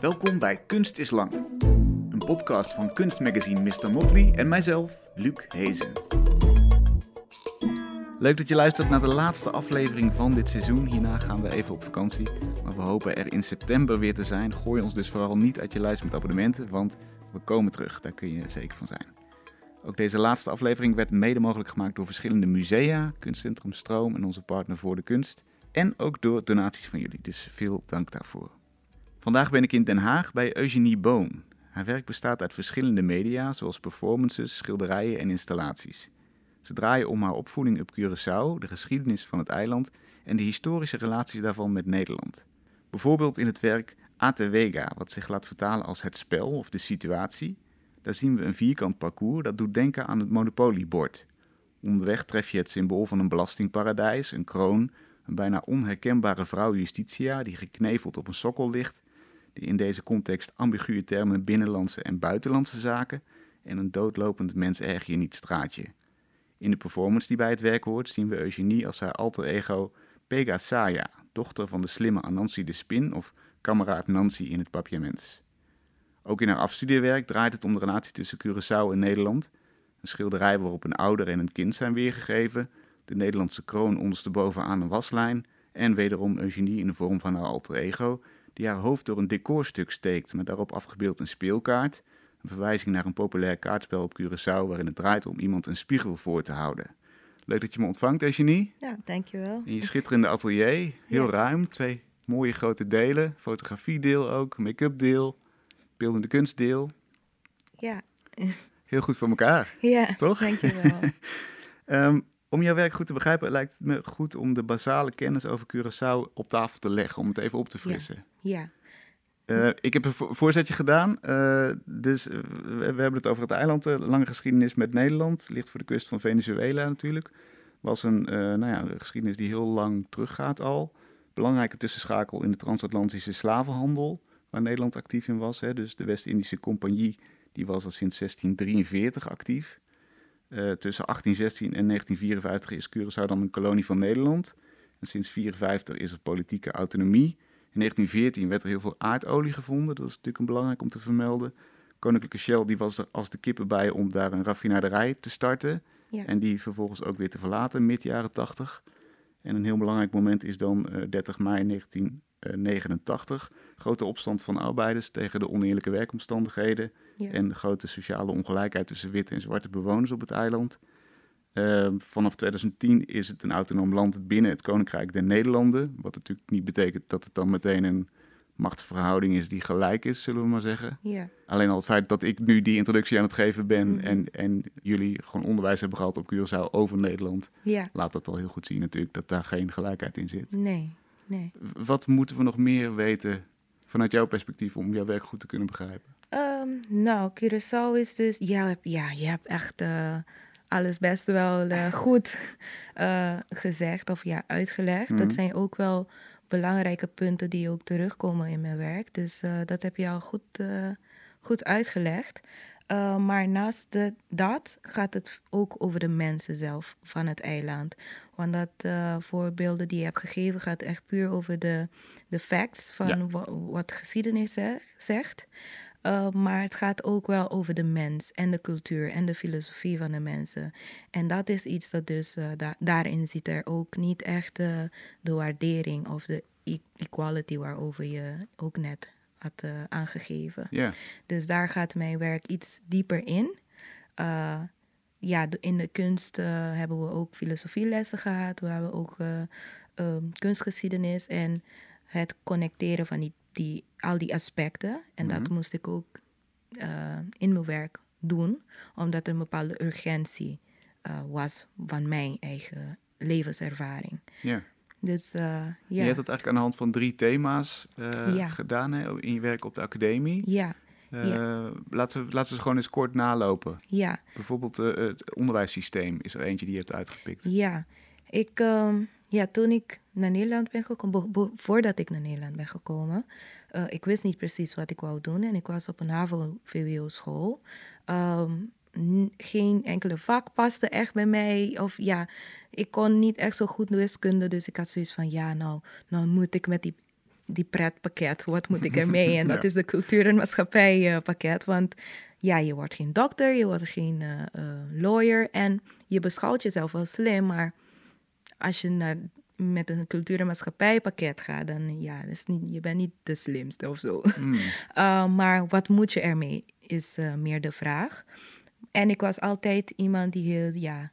Welkom bij Kunst is Lang, een podcast van kunstmagazine Mr. Motley en mijzelf, Luc Hezen. Leuk dat je luistert naar de laatste aflevering van dit seizoen. Hierna gaan we even op vakantie, maar we hopen er in september weer te zijn. Gooi ons dus vooral niet uit je lijst met abonnementen, want we komen terug, daar kun je zeker van zijn. Ook deze laatste aflevering werd mede mogelijk gemaakt door verschillende musea, Kunstcentrum Stroom en onze partner Voor de Kunst. En ook door donaties van jullie, dus veel dank daarvoor. Vandaag ben ik in Den Haag bij Eugenie Boon. Haar werk bestaat uit verschillende media, zoals performances, schilderijen en installaties. Ze draaien om haar opvoeding op Curaçao, de geschiedenis van het eiland en de historische relaties daarvan met Nederland. Bijvoorbeeld in het werk Atewega, wat zich laat vertalen als het spel of de situatie. Daar zien we een vierkant parcours dat doet denken aan het monopoliebord. Onderweg tref je het symbool van een belastingparadijs, een kroon, een bijna onherkenbare vrouw Justitia die gekneveld op een sokkel ligt, die in deze context ambiguë termen binnenlandse en buitenlandse zaken en een doodlopend mens erg je niet straatje. In de performance die bij het werk hoort zien we Eugenie als haar alter ego Pega Saya, dochter van de slimme Anansi de Spin of kameraad Nancy in het papiaments. Ook in haar afstudeerwerk draait het om de relatie tussen Curaçao en Nederland. Een schilderij waarop een ouder en een kind zijn weergegeven, de Nederlandse kroon ondersteboven aan een waslijn en wederom Eugenie in de vorm van haar alter ego, die haar hoofd door een decorstuk steekt met daarop afgebeeld een speelkaart, een verwijzing naar een populair kaartspel op Curaçao waarin het draait om iemand een spiegel voor te houden. Leuk dat je me ontvangt, Eugenie. Ja, dankjewel. In je schitterende atelier, heel ruim, twee mooie grote delen, fotografiedeel ook, make-up deel, beeldende kunstdeel. Ja. Heel goed voor elkaar. Ja, toch? Dankjewel. um, om jouw werk goed te begrijpen, lijkt het me goed om de basale kennis over Curaçao op tafel te leggen, om het even op te frissen. Ja. Uh, ik heb een voorzetje gedaan. Uh, dus uh, we, hebben het over het eiland. lange geschiedenis met Nederland. Ligt voor de kust van Venezuela natuurlijk. Was een, nou ja, geschiedenis die heel lang teruggaat al. Belangrijke tussenschakel in de transatlantische slavenhandel, waar Nederland actief in was. Hè. Dus de West-Indische Compagnie die was al sinds 1643 actief. Tussen 1816 en 1954 is Curaçao dan een kolonie van Nederland. En sinds 1954 is er politieke autonomie. In 1914 werd er heel veel aardolie gevonden. Dat is natuurlijk een belangrijk om te vermelden. Koninklijke Shell die was er als de kippen bij om daar een raffinaderij te starten. Ja. En die vervolgens ook weer te verlaten, mid jaren 80. En een heel belangrijk moment is dan uh, 30 mei 1989. Grote opstand van arbeiders tegen de oneerlijke werkomstandigheden. Ja. En de grote sociale ongelijkheid tussen witte en zwarte bewoners op het eiland. Uh, vanaf 2010 is het een autonoom land binnen het Koninkrijk der Nederlanden. Wat natuurlijk niet betekent dat het dan meteen een machtsverhouding is die gelijk is, zullen we maar zeggen. Ja. Alleen al het feit dat ik nu die introductie aan het geven ben Mhm. en, en jullie gewoon onderwijs hebben gehad op Curaçao over Nederland, Ja. laat dat al heel goed zien natuurlijk dat daar geen gelijkheid in zit. Nee, nee. Wat moeten we nog meer weten vanuit jouw perspectief om jouw werk goed te kunnen begrijpen? Ehm, nou, Curaçao is dus... Ja, je hebt- ja je hebt echt eh, alles best wel eh, goed eh, gezegd of ja, uitgelegd. Mhm. Dat zijn ook wel belangrijke punten die ook terugkomen in mijn werk. Dus eh, dat heb je al goed, goed uitgelegd. Maar naast de, dat gaat het ook over de mensen zelf van het eiland. Want dat voorbeelden die je hebt gegeven gaat echt puur over de, de facts van Ja. wa- wat geschiedenis zegt. Uh, maar het gaat ook wel over de mens en de cultuur en de filosofie van de mensen. En dat is iets dat dus uh, da- daarin zit er ook niet echt uh, de waardering of de e- equality waarover je ook net had uh, aangegeven. Ja, Dus daar gaat mijn werk iets dieper in. Ja, in de kunst hebben we ook filosofielessen gehad. We hebben ook um, kunstgeschiedenis en het connecteren van die, die, al die aspecten. En dat Mhm. moest ik ook uh, in mijn werk doen, omdat er een bepaalde urgentie uh, was van mijn eigen levenservaring. ja. Dus uh, Je ja. hebt dat eigenlijk aan de hand van drie thema's eh, Ja. gedaan hè, in je werk op de academie. Ja, Eh, Ja. laten, we, laten we ze gewoon eens kort nalopen. ja. Bijvoorbeeld eh, het onderwijssysteem is er eentje die je hebt uitgepikt. Ja, ik, ehm, ja, toen ik naar Nederland ben gekomen, voordat ik naar Nederland ben gekomen, eh, ik wist niet precies wat ik wou doen en ik was op een HAVO-VWO-school. Ehm, geen enkele vak paste echt bij mij. Of ja, ik kon niet echt zo goed wiskunde, dus ik had zoiets van, ja, nou, nou moet ik met die die pretpakket, wat moet ik ermee? En dat is de cultuur- en maatschappijpakket. Want ja, je wordt geen dokter, je wordt geen lawyer en je beschouwt jezelf wel slim, maar als je naar met een cultuur- en maatschappijpakket gaat, dan ja, is niet, je bent niet de slimste of zo. Mm. maar wat moet je ermee, is uh, meer de vraag. En ik was altijd iemand die heel, ja,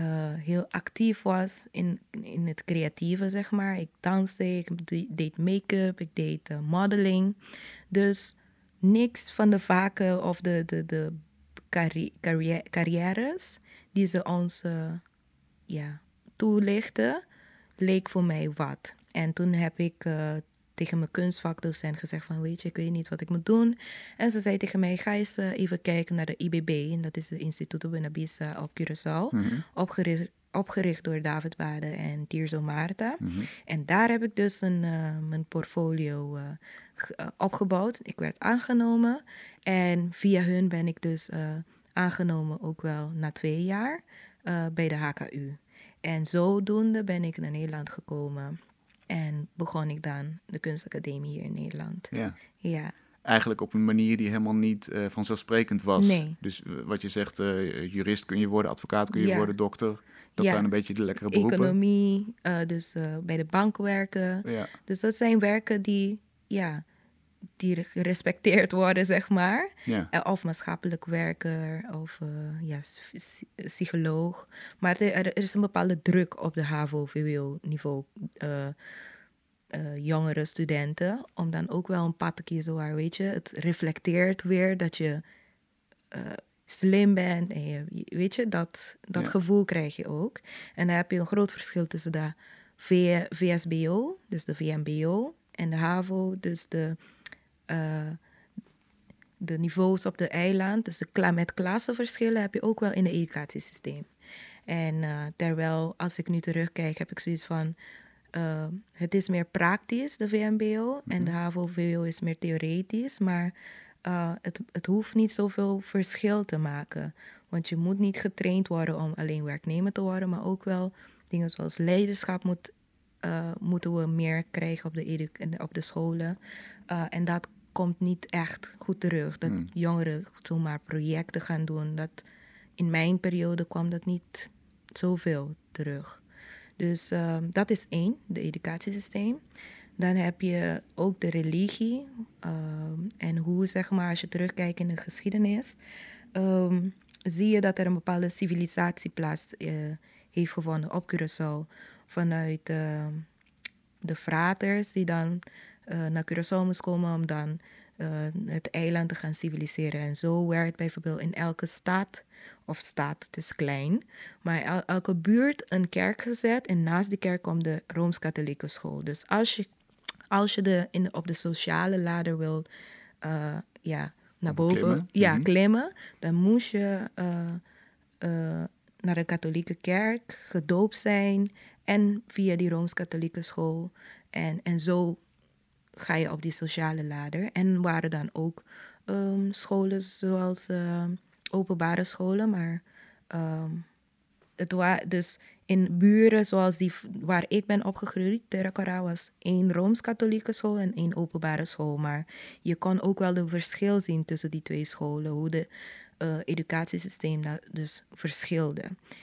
uh, heel actief was in, in het creatieve, zeg maar. Ik danste, ik deed make-up, ik deed uh, modeling. Dus niks van de vakken of de, de, de carri carrières die ze ons ja, toelichten, leek voor mij wat. En toen heb ik uh, tegen mijn kunstvakdocent gezegd van, weet je, ik weet niet wat ik moet doen. En ze zei tegen mij, ga eens uh, even kijken naar de IBB. En dat is het Instituto Buenavista op Curaçao. Mm -hmm. opgericht, opgericht door David Wade en Tirzo Maarta. Mm -hmm. En daar heb ik dus een, uh, mijn portfolio opgebouwd. Ik werd aangenomen. En via hun ben ik dus aangenomen ook wel na twee jaar bij de HKU. En zodoende ben ik naar Nederland gekomen. En begon ik dan de kunstacademie hier in Nederland. Ja. ja. Eigenlijk op een manier die helemaal niet uh, vanzelfsprekend was. Nee. Dus uh, wat je zegt, uh, jurist kun je worden, advocaat kun je ja. worden, dokter. Dat ja. zijn een beetje de lekkere beroepen. Economie, dus bij de bank werken. Ja. Dus dat zijn werken die, ja, die gerespecteerd worden, zeg maar. Ja. Of maatschappelijk werker, of uh, ja, psycholoog. Maar er, er, is een bepaalde druk op de HAVO-VWO-niveau. Uh, uh, jongere studenten, om dan ook wel een pad te kiezen waar, weet je, het reflecteert weer dat je slim bent. En je, weet je, dat, dat Ja. gevoel krijg je ook. En dan heb je een groot verschil tussen de v, VSBO, dus de VMBO, en de HAVO, dus de uh, de niveaus op de eiland, dus de met klassenverschillen, heb je ook wel in het educatiesysteem. En uh, terwijl, als ik nu terugkijk, heb ik zoiets van, uh, het is meer praktisch, de VMBO, mm -hmm. en de HAVO-VWO is meer theoretisch, maar het, het hoeft niet zoveel verschil te maken. Want je moet niet getraind worden om alleen werknemer te worden, maar ook wel dingen zoals leiderschap moet, moeten we meer krijgen op de, op de scholen. en dat komt niet echt goed terug. Dat Hmm. jongeren zomaar projecten gaan doen. Dat, in mijn periode kwam dat niet zoveel terug. Dus uh, dat is één, de educatiesysteem. Dan heb je ook de religie. Uh, en hoe, zeg maar, als je terugkijkt in de geschiedenis, um, zie je dat er een bepaalde civilisatie plaats uh, heeft gevonden op Curaçao. Vanuit de fraters die dan uh, naar Curaçao moest komen om dan uh, het eiland te gaan civiliseren. En zo werd bijvoorbeeld in elke stad, of stad, het is klein, maar el elke buurt een kerk gezet en naast die kerk komt de Rooms-Katholieke school. Dus als je, als je de, in, op de sociale ladder wil uh, ja, naar boven klimmen. Ja, Mhm. klimmen, dan moest je naar een katholieke kerk, gedoopt zijn en via die Rooms-Katholieke school. En, en zo ga je op die sociale ladder. En waren dan ook um, scholen zoals uh, openbare scholen, maar um, het was dus in buren zoals die waar ik ben opgegroeid, Terakara was één Rooms-Katholieke school en één openbare school. Maar je kon ook wel een verschil zien tussen die twee scholen, hoe de uh, educatiesysteem dus verschilde.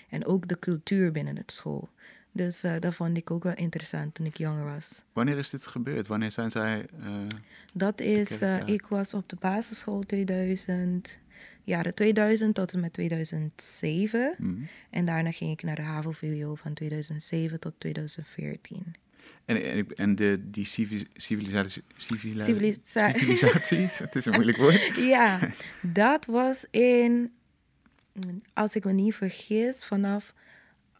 En ook de cultuur binnen het school. Dus uh, dat vond ik ook wel interessant toen ik jonger was. Wanneer is dit gebeurd? Wanneer zijn zij... Uh, dat is, uh, ik was op de basisschool 2000, jaren 2000 tot en met 2007. Mm. En daarna ging ik naar de HAVO-VWO van 2007 tot 2014. En, en, en de, die civilisatie, civila Civilisa civilisaties, het is een moeilijk woord. ja, dat was in, als ik me niet vergis, vanaf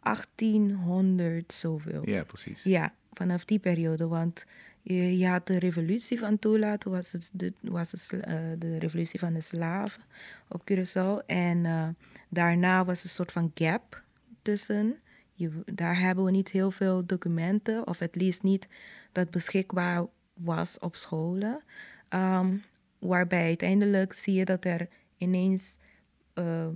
1800 zoveel. Ja, precies. Ja, vanaf die periode. Want je, je had de revolutie van Tula, toen was het de, was het, uh, de revolutie van de slaven op Curaçao. En uh, daarna was een soort van gap tussen. Je, daar hebben we niet heel veel documenten, of het liefst niet dat beschikbaar was op scholen. Um, waarbij uiteindelijk zie je dat er ineens uh,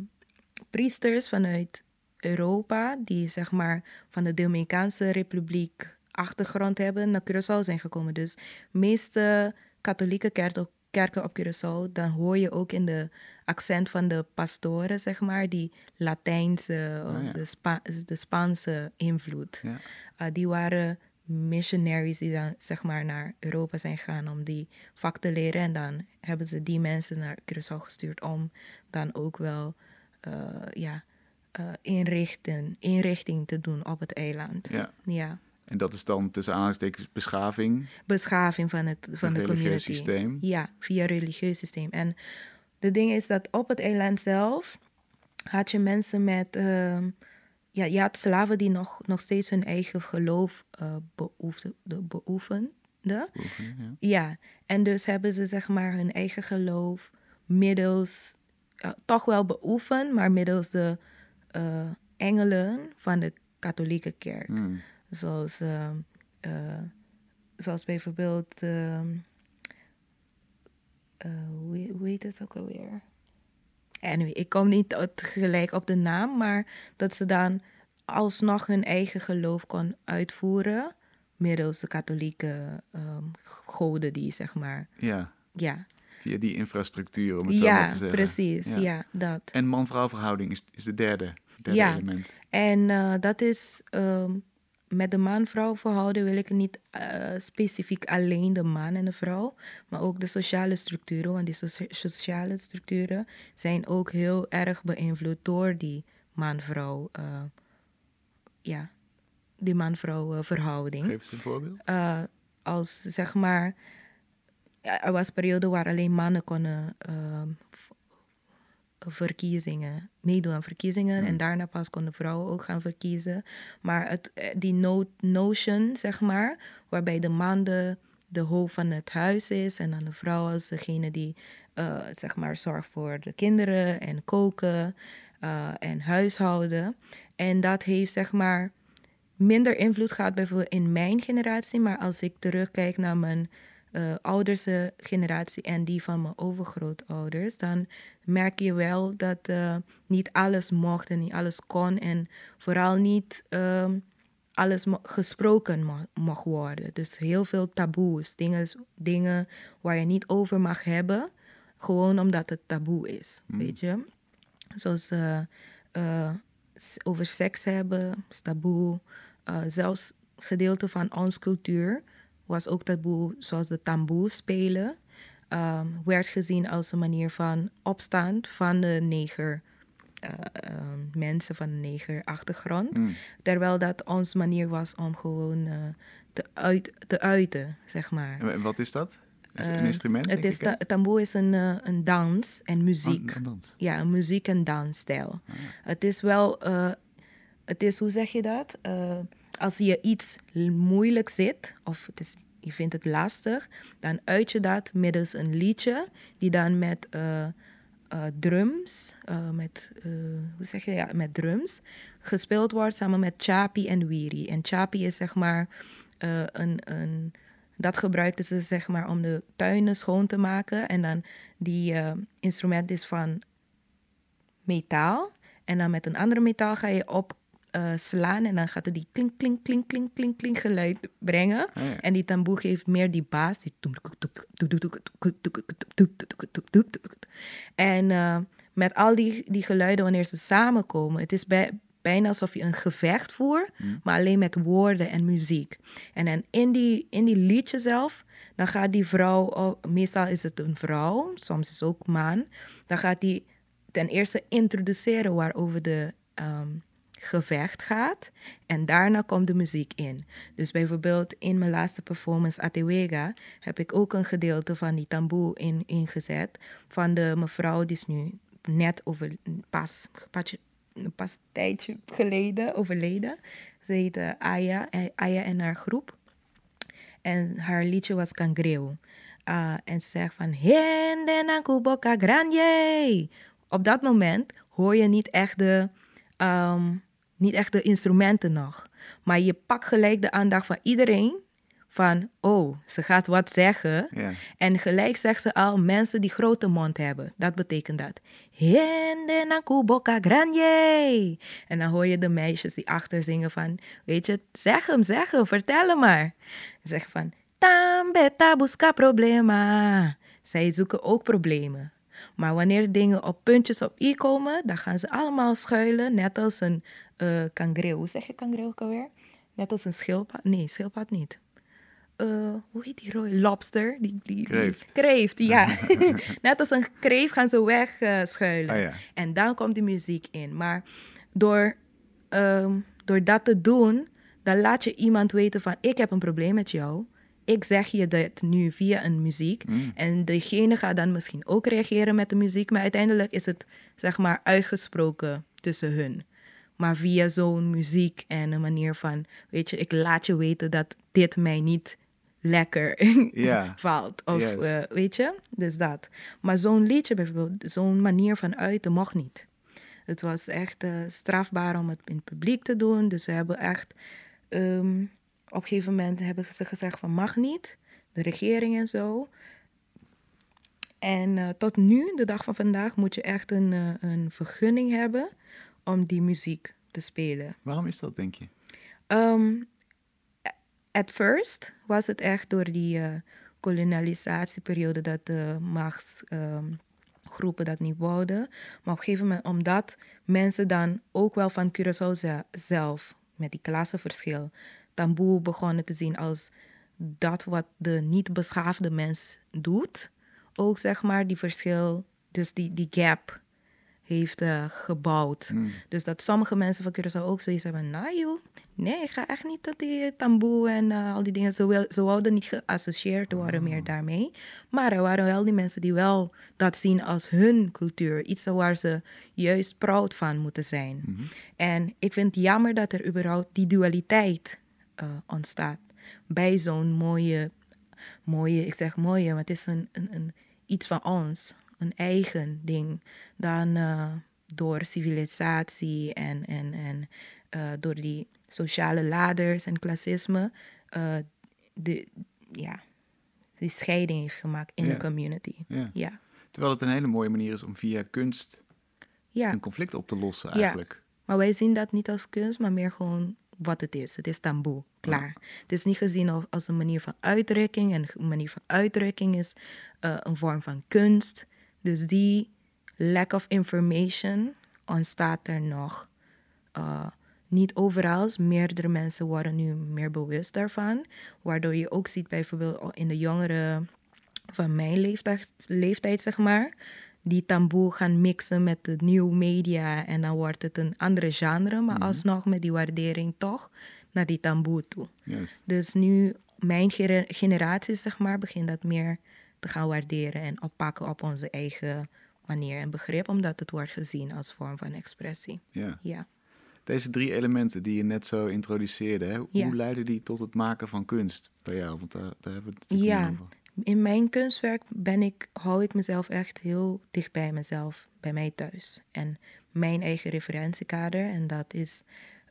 priesters vanuit Europa, die zeg maar van de Dominicaanse Republiek achtergrond hebben naar Curaçao zijn gekomen. Dus de meeste katholieke kerken, kerken op Curaçao, dan hoor je ook in de accent van de pastoren, zeg maar, die Latijnse of Oh ja. de, Spa- de Spaanse invloed. Ja. Uh, die waren missionaries die dan zeg maar naar Europa zijn gegaan om die vak te leren. En dan hebben ze die mensen naar Curaçao gestuurd om dan ook wel eh, ja, eh, inrichten, inrichting te doen op het eiland. ja. Ja, En dat is dan tussen aanhalingstekens beschaving, beschaving van, het, van de religieus community. systeem. Ja, via religieus systeem. En de ding is dat op het eiland zelf had je mensen met... ehm, ja, je had slaven die nog, nog steeds hun eigen geloof eh beoefde, de- beoefenden. Ja. Ja, en dus hebben ze zeg maar hun eigen geloof middels... ja, toch wel beoefend, maar middels de eh, engelen van de katholieke kerk. Hmm. Zoals, ehm, eh, zoals bijvoorbeeld, ehm, eh, hoe, hoe heet het ook alweer? Anyway, ik kom niet gelijk op de naam, maar dat ze dan alsnog hun eigen geloof kon uitvoeren middels de katholieke ehm, goden die, zeg maar, ja, ja. via die infrastructuur, om het zo maar Ja, te zeggen. precies, Ja. ja, dat. En man-vrouw verhouding is, is de derde, derde Ja. element. En eh, dat is ehm, met de man-vrouw verhouden wil ik niet eh, specifiek alleen de man en de vrouw, maar ook de sociale structuren. Want die socia- sociale structuren zijn ook heel erg beïnvloed door die man-vrouw, eh, ja, die man-vrouw verhouding. Geef eens een voorbeeld. Als zeg maar, er was een periode waar alleen mannen konden ehm, verkiezingen, meedoen aan verkiezingen. En daarna pas konden vrouwen ook gaan verkiezen. Maar het, eh, die no notion, zeg maar, waarbij de man de, de hoofd van het huis is en dan de vrouw als degene die, eh, zeg maar, zorgt voor de kinderen en koken eh, en huishouden. En dat heeft, zeg maar, minder invloed gehad bijvoorbeeld in mijn generatie. Maar als ik terugkijk naar mijn eh ouders eh, generatie en die van mijn overgrootouders, dan merk je wel dat eh, niet alles mocht en niet alles kon. En vooral niet ehm, alles gesproken mag worden. Dus heel veel taboes, dingen, dingen waar je niet over mag hebben, gewoon omdat het taboe is, weet je. Zoals over seks hebben, is taboe. Zelfs gedeelte van onze cultuur was ook taboe, zoals de tamboe spelen. ehm, werd gezien als een manier van opstand van de neger eh, ehm, mensen van de neger achtergrond. Hmm. Terwijl dat onze manier was om gewoon eh, te, uit, te uiten, zeg maar. En wat is dat? Is het een Eh, instrument? Het is ta- tamboe is een, eh, een dans en muziek. Oh, een dans. Ja, een muziek- en dansstijl. Ah, Het is wel, het is, hoe zeg je dat? Als je iets moeilijk zit, of je vindt het lastig, dan uit je dat middels een liedje, die dan met eh, eh, drums, eh, met, hoe zeg je, ja, met drums, gespeeld wordt samen met chapi en wiri. En chapi is zeg maar een, een, dat gebruikten ze zeg maar om de tuinen schoon te maken. En dan die instrument is van metaal. En dan met een andere metaal ga je op eh, slaan en dan gaat het die klink, klink, klink, klink, klink, klink geluid brengen. Ah, ja. En die tamboe geeft meer die baas. Die en eh, met al die, die geluiden wanneer ze samenkomen, het is bij, bijna alsof je een gevecht voert, maar alleen met woorden en muziek. En dan in die, in die liedje zelf, dan gaat die vrouw, oh, meestal is het een vrouw, soms is het ook man, dan gaat die ten eerste introduceren waarover de ehm, gevecht gaat. En daarna komt de muziek in. Dus bijvoorbeeld in mijn laatste performance Atewega heb ik ook een gedeelte van die tamboe in, ingezet. Van de mevrouw die is nu net over, pas, pas, een tijdje geleden overleden. Ze heette Aya, Aya en haar groep. En haar liedje was Cangreo. Ah, en ze zegt van... Hende na kuboka granje. Op dat moment hoor je niet echt, de, ehm, niet echt de instrumenten nog. Maar je pakt gelijk de aandacht van iedereen... van, oh, ze gaat wat zeggen. En gelijk zegt ze al, mensen die grote mond hebben. Dat betekent dat. Boca grande. En dan hoor je de meisjes die achter zingen van, weet je, zeg hem, zeg hem, vertel hem maar. Zeggen van, tambeta busca problema. Zij zoeken ook problemen. Maar wanneer dingen op puntjes op i komen, dan gaan ze allemaal schuilen, net als een uh, kangreel. Hoe zeg je kangreel ook alweer? Net als een schildpad. Nee, schildpad niet. Uh, hoe heet die rooi? Lobster? Die, die, kreeft. Die, kreeft, ja. Net als een kreeft gaan ze wegschuilen. Oh, ja. En dan komt de muziek in. Maar door, um, door dat te doen, dan laat je iemand weten van... ik heb een probleem met jou. Ik zeg je dat nu via een muziek. Mm. En degene gaat dan misschien ook reageren met de muziek. Maar uiteindelijk is het, zeg maar, uitgesproken tussen hun. Maar via zo'n muziek en een manier van... weet je, ik laat je weten dat dit mij niet lekker valt. Of eh, weet je, dus dat. Maar zo'n liedje bijvoorbeeld, zo'n manier van uiten mocht niet. Het was echt eh, strafbaar om het in het publiek te doen. Dus ze hebben echt, ehm, op een gegeven moment hebben ze gezegd van mag niet. De regering en zo. En eh, tot nu, de dag van vandaag, moet je echt een, eh, een vergunning hebben om die muziek te spelen. Waarom is dat, denk je? Um, at first was het echt door die uh, kolonialisatieperiode dat de machtsgroepen um, dat niet wouden. Maar op een gegeven moment, omdat mensen dan ook wel van Curaçao ze zelf, met die klassenverschil, taboe begonnen te zien als dat wat de niet beschaafde mens doet. Ook zeg maar die verschil, dus die, die gap heeft uh, gebouwd. Mm. Dus dat sommige mensen van Curaçao ook zoiets hebben, nou joh, nee, ik ga echt niet dat die tamboe en uh, al die dingen, ze, wil, ze wouden niet geassocieerd worden Oh. meer daarmee. Maar er waren wel die mensen die wel dat zien als hun cultuur, iets waar ze juist proud van moeten zijn. Mhm. En ik vind het jammer dat er überhaupt die dualiteit uh, ontstaat bij zo'n mooie, mooie, ik zeg mooie, maar het is een, een, een iets van ons, een eigen ding, dan uh, door civilisatie en, en, en uh, door die sociale laders en klassisme, de, ja, die scheiding heeft gemaakt in de community. Ja. Ja. Terwijl het een hele mooie manier is om via kunst ja, een conflict op te lossen Ja. eigenlijk. maar wij zien dat niet als kunst, maar meer gewoon wat het is. Het is taboe, klaar. Het is niet gezien als- een manier van uitdrukking. En een manier van uitdrukking is eh, een vorm van kunst. Dus die lack of information ontstaat er nog. Eh, niet overal, meerdere mensen worden nu meer bewust daarvan. Waardoor je ook ziet bijvoorbeeld in de jongeren van mijn leeftijd, leeftijd zeg maar, die taboe gaan mixen met de nieuwe media en dan wordt het een andere genre, maar alsnog met die waardering toch naar die taboe toe. Juist. Dus nu, mijn generatie zeg maar, begint dat meer te gaan waarderen en oppakken op onze eigen manier en begrip, omdat het wordt gezien als vorm van expressie. Ja. Ja. Deze drie elementen die je net zo introduceerde, hè, Ja. hoe leiden die tot het maken van kunst bij jou? Want daar, daar hebben we het natuurlijk Ja. over. In mijn kunstwerk ben ik, hou ik mezelf echt heel dicht bij mezelf, bij mij thuis. En mijn eigen referentiekader. En dat is,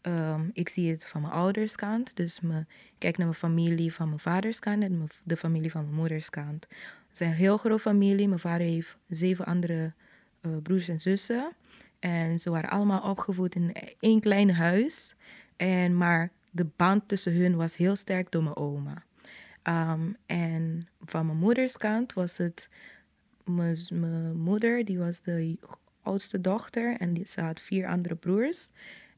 ehm, ik zie het van mijn ouderskant. Dus me, ik kijk naar mijn familie van mijn vaderskant en mijn- de familie van mijn moederskant. Het is een heel grote familie. Mijn vader heeft zeven andere eh, broers en zussen. En ze waren allemaal opgevoed in één klein huis. En, maar de band tussen hun was heel sterk door mijn oma. Um, en van mijn moeders kant was het mijn moeder, die was de oudste dochter en die, ze had vier andere broers.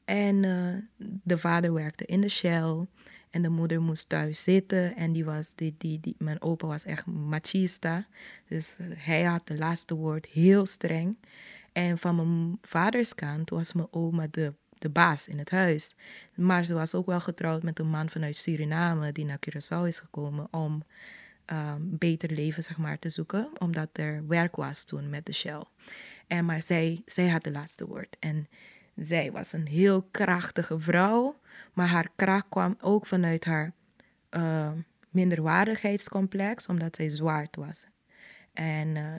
En eh, de vader werkte in de Shell en de moeder moest thuis zitten. En die was, die, die, die, mijn opa was echt machista. Dus eh, hij had de laatste woord, heel streng. En van mijn vaders kant was mijn oma de, de baas in het huis. Maar ze was ook wel getrouwd met een man vanuit Suriname die naar Curaçao is gekomen om um, beter leven zeg maar, te zoeken, omdat er werk was toen met de Shell. En, maar zij, zij had de laatste woord. En zij was een heel krachtige vrouw, maar haar kracht kwam ook vanuit haar uh, minderwaardigheidscomplex, omdat zij zwart was. En uh,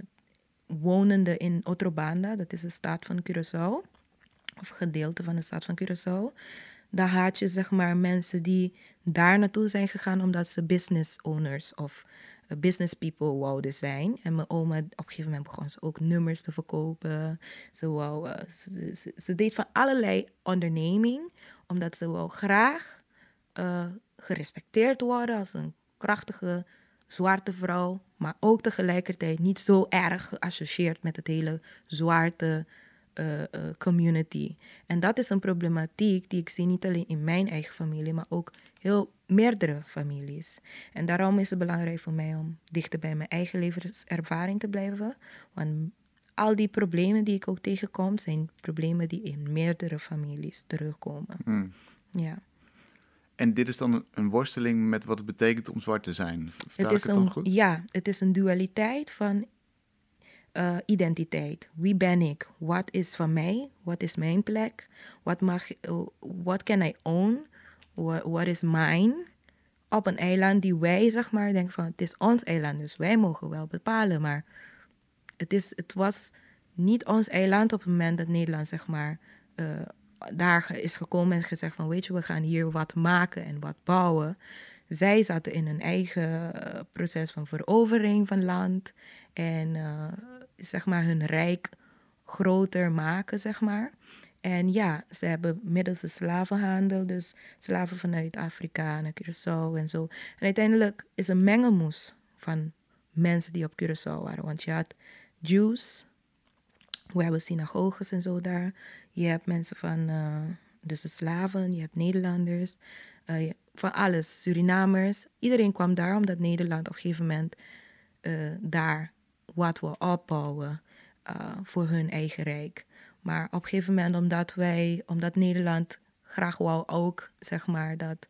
wonende in Otrobanda, dat is de staat van Curaçao, of gedeelte van de staat van Curaçao, dan haat je zeg maar mensen die daar naartoe zijn gegaan omdat ze business owners of eh, business people wouden zijn. En mijn oma, op een gegeven moment begon ze ook nummers te verkopen. Ze, wou, eh, ze, deed van allerlei onderneming, omdat ze wel graag uh, gerespecteerd worden als een krachtige zwarte vrouw, maar ook tegelijkertijd niet zo erg geassocieerd met het hele zwarte uh, uh, community. En dat is een problematiek die ik zie niet alleen in mijn eigen familie, maar ook heel meerdere families. En daarom is het belangrijk voor mij om dichter bij mijn eigen levenservaring te blijven. Want al die problemen die ik ook tegenkom, zijn problemen die in meerdere families terugkomen. Hmm. Ja. En dit is dan een worsteling met wat het betekent om zwart te zijn. Het is het een, goed? ja, het is een dualiteit van eh, identiteit. Wie ben ik? Wat is van mij? Wat is mijn plek? Wat mag, what can I own? What is mine? Op een eiland die wij, zeg maar, denken van het is ons eiland, dus wij mogen wel bepalen. Maar het, is, het was niet ons eiland op het moment dat Nederland, zeg maar, eh, daar is gekomen en gezegd van weet je, we gaan hier wat maken en wat bouwen. Zij zaten in een eigen eh, proces van verovering van land en eh, zeg maar hun rijk groter maken, zeg maar. En ja, ze hebben middels de slavenhandel, dus slaven vanuit Afrika naar Curaçao en zo. En uiteindelijk is een mengelmoes van mensen die op Curaçao waren. Want je had Jews, we hebben synagoges en zo daar. Je hebt mensen van, eh, dus de slaven, je hebt Nederlanders, eh, van alles, Surinamers. Iedereen kwam daar omdat Nederland op een gegeven moment eh, daar wat wil opbouwen eh, voor hun eigen rijk. Maar op een gegeven moment, omdat wij, omdat Nederland graag wou ook, zeg maar, dat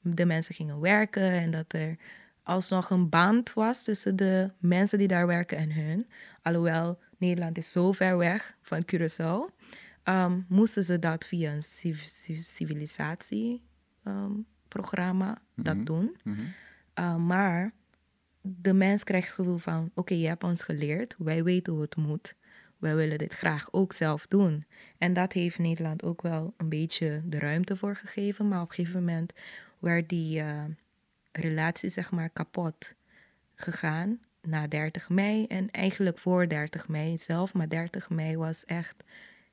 de mensen gingen werken en dat er alsnog een band was tussen de mensen die daar werken en hun. Alhoewel Nederland is zo ver weg van Curaçao, ehm, moesten ze dat via een civ- civ- civilisatieprogramma dat doen. Uh, maar de mens krijgt het gevoel van: oké, je hebt ons geleerd, wij weten hoe het moet. Wij willen dit graag ook zelf doen. En dat heeft Nederland ook wel een beetje de ruimte voor gegeven. Maar op een gegeven moment werd die uh, relatie, zeg maar, kapot gegaan na 30 mei. En eigenlijk voor 30 mei zelf. Maar 30 mei was echt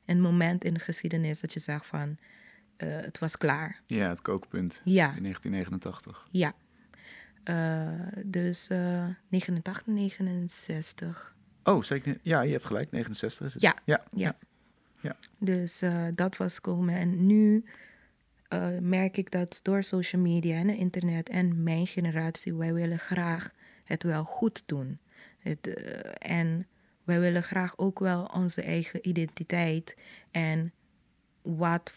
een moment in de geschiedenis dat je zag van: uh, het was klaar. Ja, het kookpunt Ja. in 1989. Ja. Uh, dus uh, 89, 69. Oh, zeker. Ja, je hebt gelijk. 69 is het. Ja. Ja. ja. ja. Dus uh, dat was komen. En nu uh, merk ik dat door social media en internet en mijn generatie, wij willen graag het wel goed doen. Het, en wij willen graag ook wel onze eigen identiteit en wat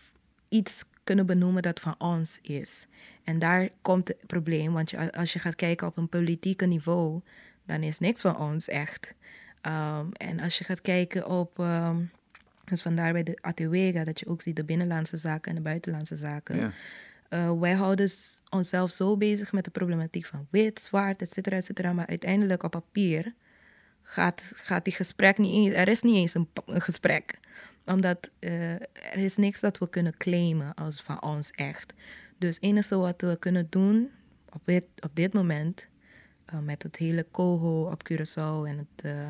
iets kunnen benoemen dat van ons is. En daar komt het probleem, want je, als je gaat kijken op een politieke niveau, dan is niks van ons echt. Um, en als je gaat kijken op, um, dus vandaar bij de ATWega, dat je ook ziet de binnenlandse zaken en de buitenlandse zaken. Ja. Uh, wij houden onszelf zo bezig met de problematiek van wit, zwart, et cetera, et cetera. Maar uiteindelijk op papier gaat, gaat die gesprek niet eens, er is niet eens een, een gesprek. Omdat uh, er is niks dat we kunnen claimen als van ons echt. Dus het enige wat we kunnen doen op dit, op dit moment, uh, met het hele coho op Curaçao en het uh,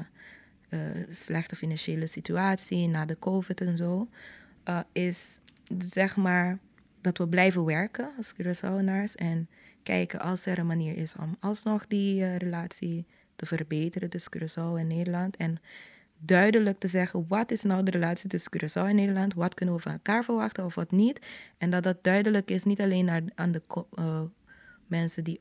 slechte financiële situatie na de COVID en zo, is zeg maar dat we blijven werken als Curaçaoenaars en kijken als er een manier is om alsnog die relatie te verbeteren tussen Curaçao en Nederland. En duidelijk te zeggen, wat is nou de relatie tussen Curaçao en Nederland? Wat kunnen we van elkaar verwachten of wat niet? En dat dat duidelijk is, niet alleen naar, aan de uh, mensen die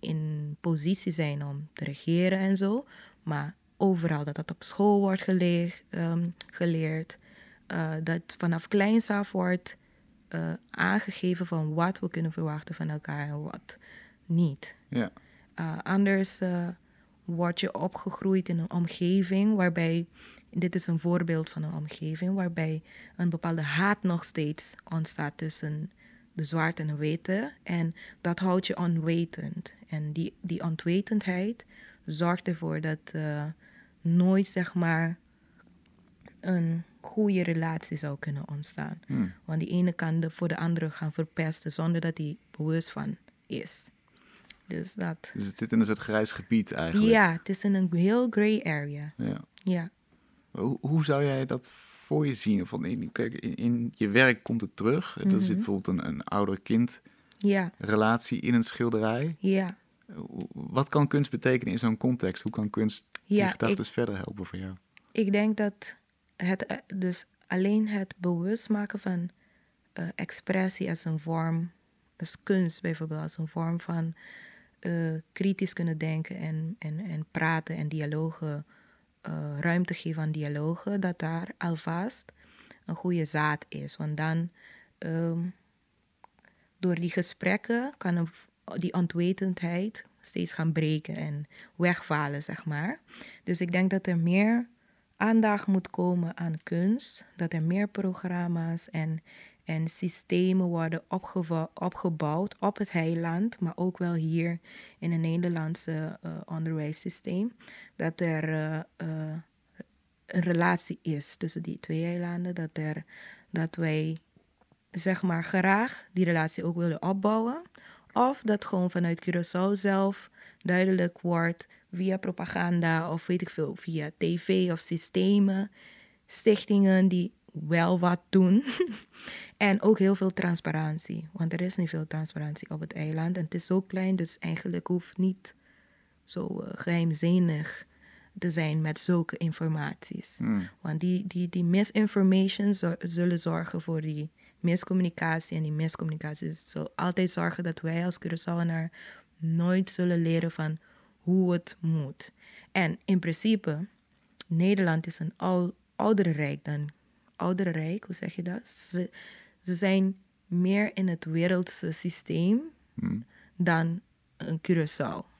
in positie zijn om te regeren en zo, maar overal dat dat op school wordt geleeg, um, geleerd. Uh, dat vanaf kleins af wordt uh, aangegeven van wat we kunnen verwachten van elkaar en wat niet. Ja. Anders word je opgegroeid in een omgeving waarbij, dit is een voorbeeld van een omgeving, waarbij een bepaalde haat nog steeds ontstaat tussen de zwarte en de witte. En dat houdt je onwetend. En die, die onwetendheid zorgt ervoor dat uh, nooit, zeg maar, een goede relatie zou kunnen ontstaan. Hmm. Want die ene kan de, voor de andere gaan verpesten zonder dat hij bewust van is. Dus dat. Dus het zit in een soort grijs gebied eigenlijk. Ja, het is in een heel gray area. Ja. Ja. Hoe, hoe zou jij dat voor je zien? Of in, kijk, in, in je werk komt het terug. Er zit bijvoorbeeld een, een ouder-kind Ja, relatie in een schilderij. ja. Wat kan kunst betekenen in zo'n context? Hoe kan kunst die Ja, gedachten verder helpen voor jou? Ik denk dat het, eh, dus alleen het bewust maken van eh, expressie als een vorm, als kunst bijvoorbeeld, als een vorm van eh, kritisch kunnen denken en, en, en praten en dialogen, eh, ruimte geven aan dialogen, dat daar alvast een goede zaad is. Want dan, ehm, door die gesprekken, kan een, die ontwetendheid steeds gaan breken en wegvallen, zeg maar. Dus ik denk dat er meer aandacht moet komen aan kunst, dat er meer programma's en, en systemen worden opgebouwd op het heiland, maar ook wel hier in het Nederlandse eh, onderwijssysteem, dat er eh, eh, een relatie is tussen die twee eilanden, dat, er, dat wij zeg maar graag die relatie ook willen opbouwen. Of dat gewoon vanuit Curaçao zelf duidelijk wordt via propaganda of weet ik veel, via tv of systemen, stichtingen die wel wat doen. en ook heel veel transparantie, want er is niet veel transparantie op het eiland. En het is zo klein, dus eigenlijk hoeft niet zo eh, geheimzinnig te zijn met zulke informaties. Hmm. Want die, die, die misinformation zullen zorgen voor die miscommunicatie. En die miscommunicatie zal altijd zorgen dat wij als Curaçaoenaar nooit zullen leren van hoe het moet. En in principe, Nederland is een ou, oudere rijk dan... Oudere rijk, hoe zeg je dat? Ze, ze zijn meer in het wereldse systeem Hmm. dan een Curaçao.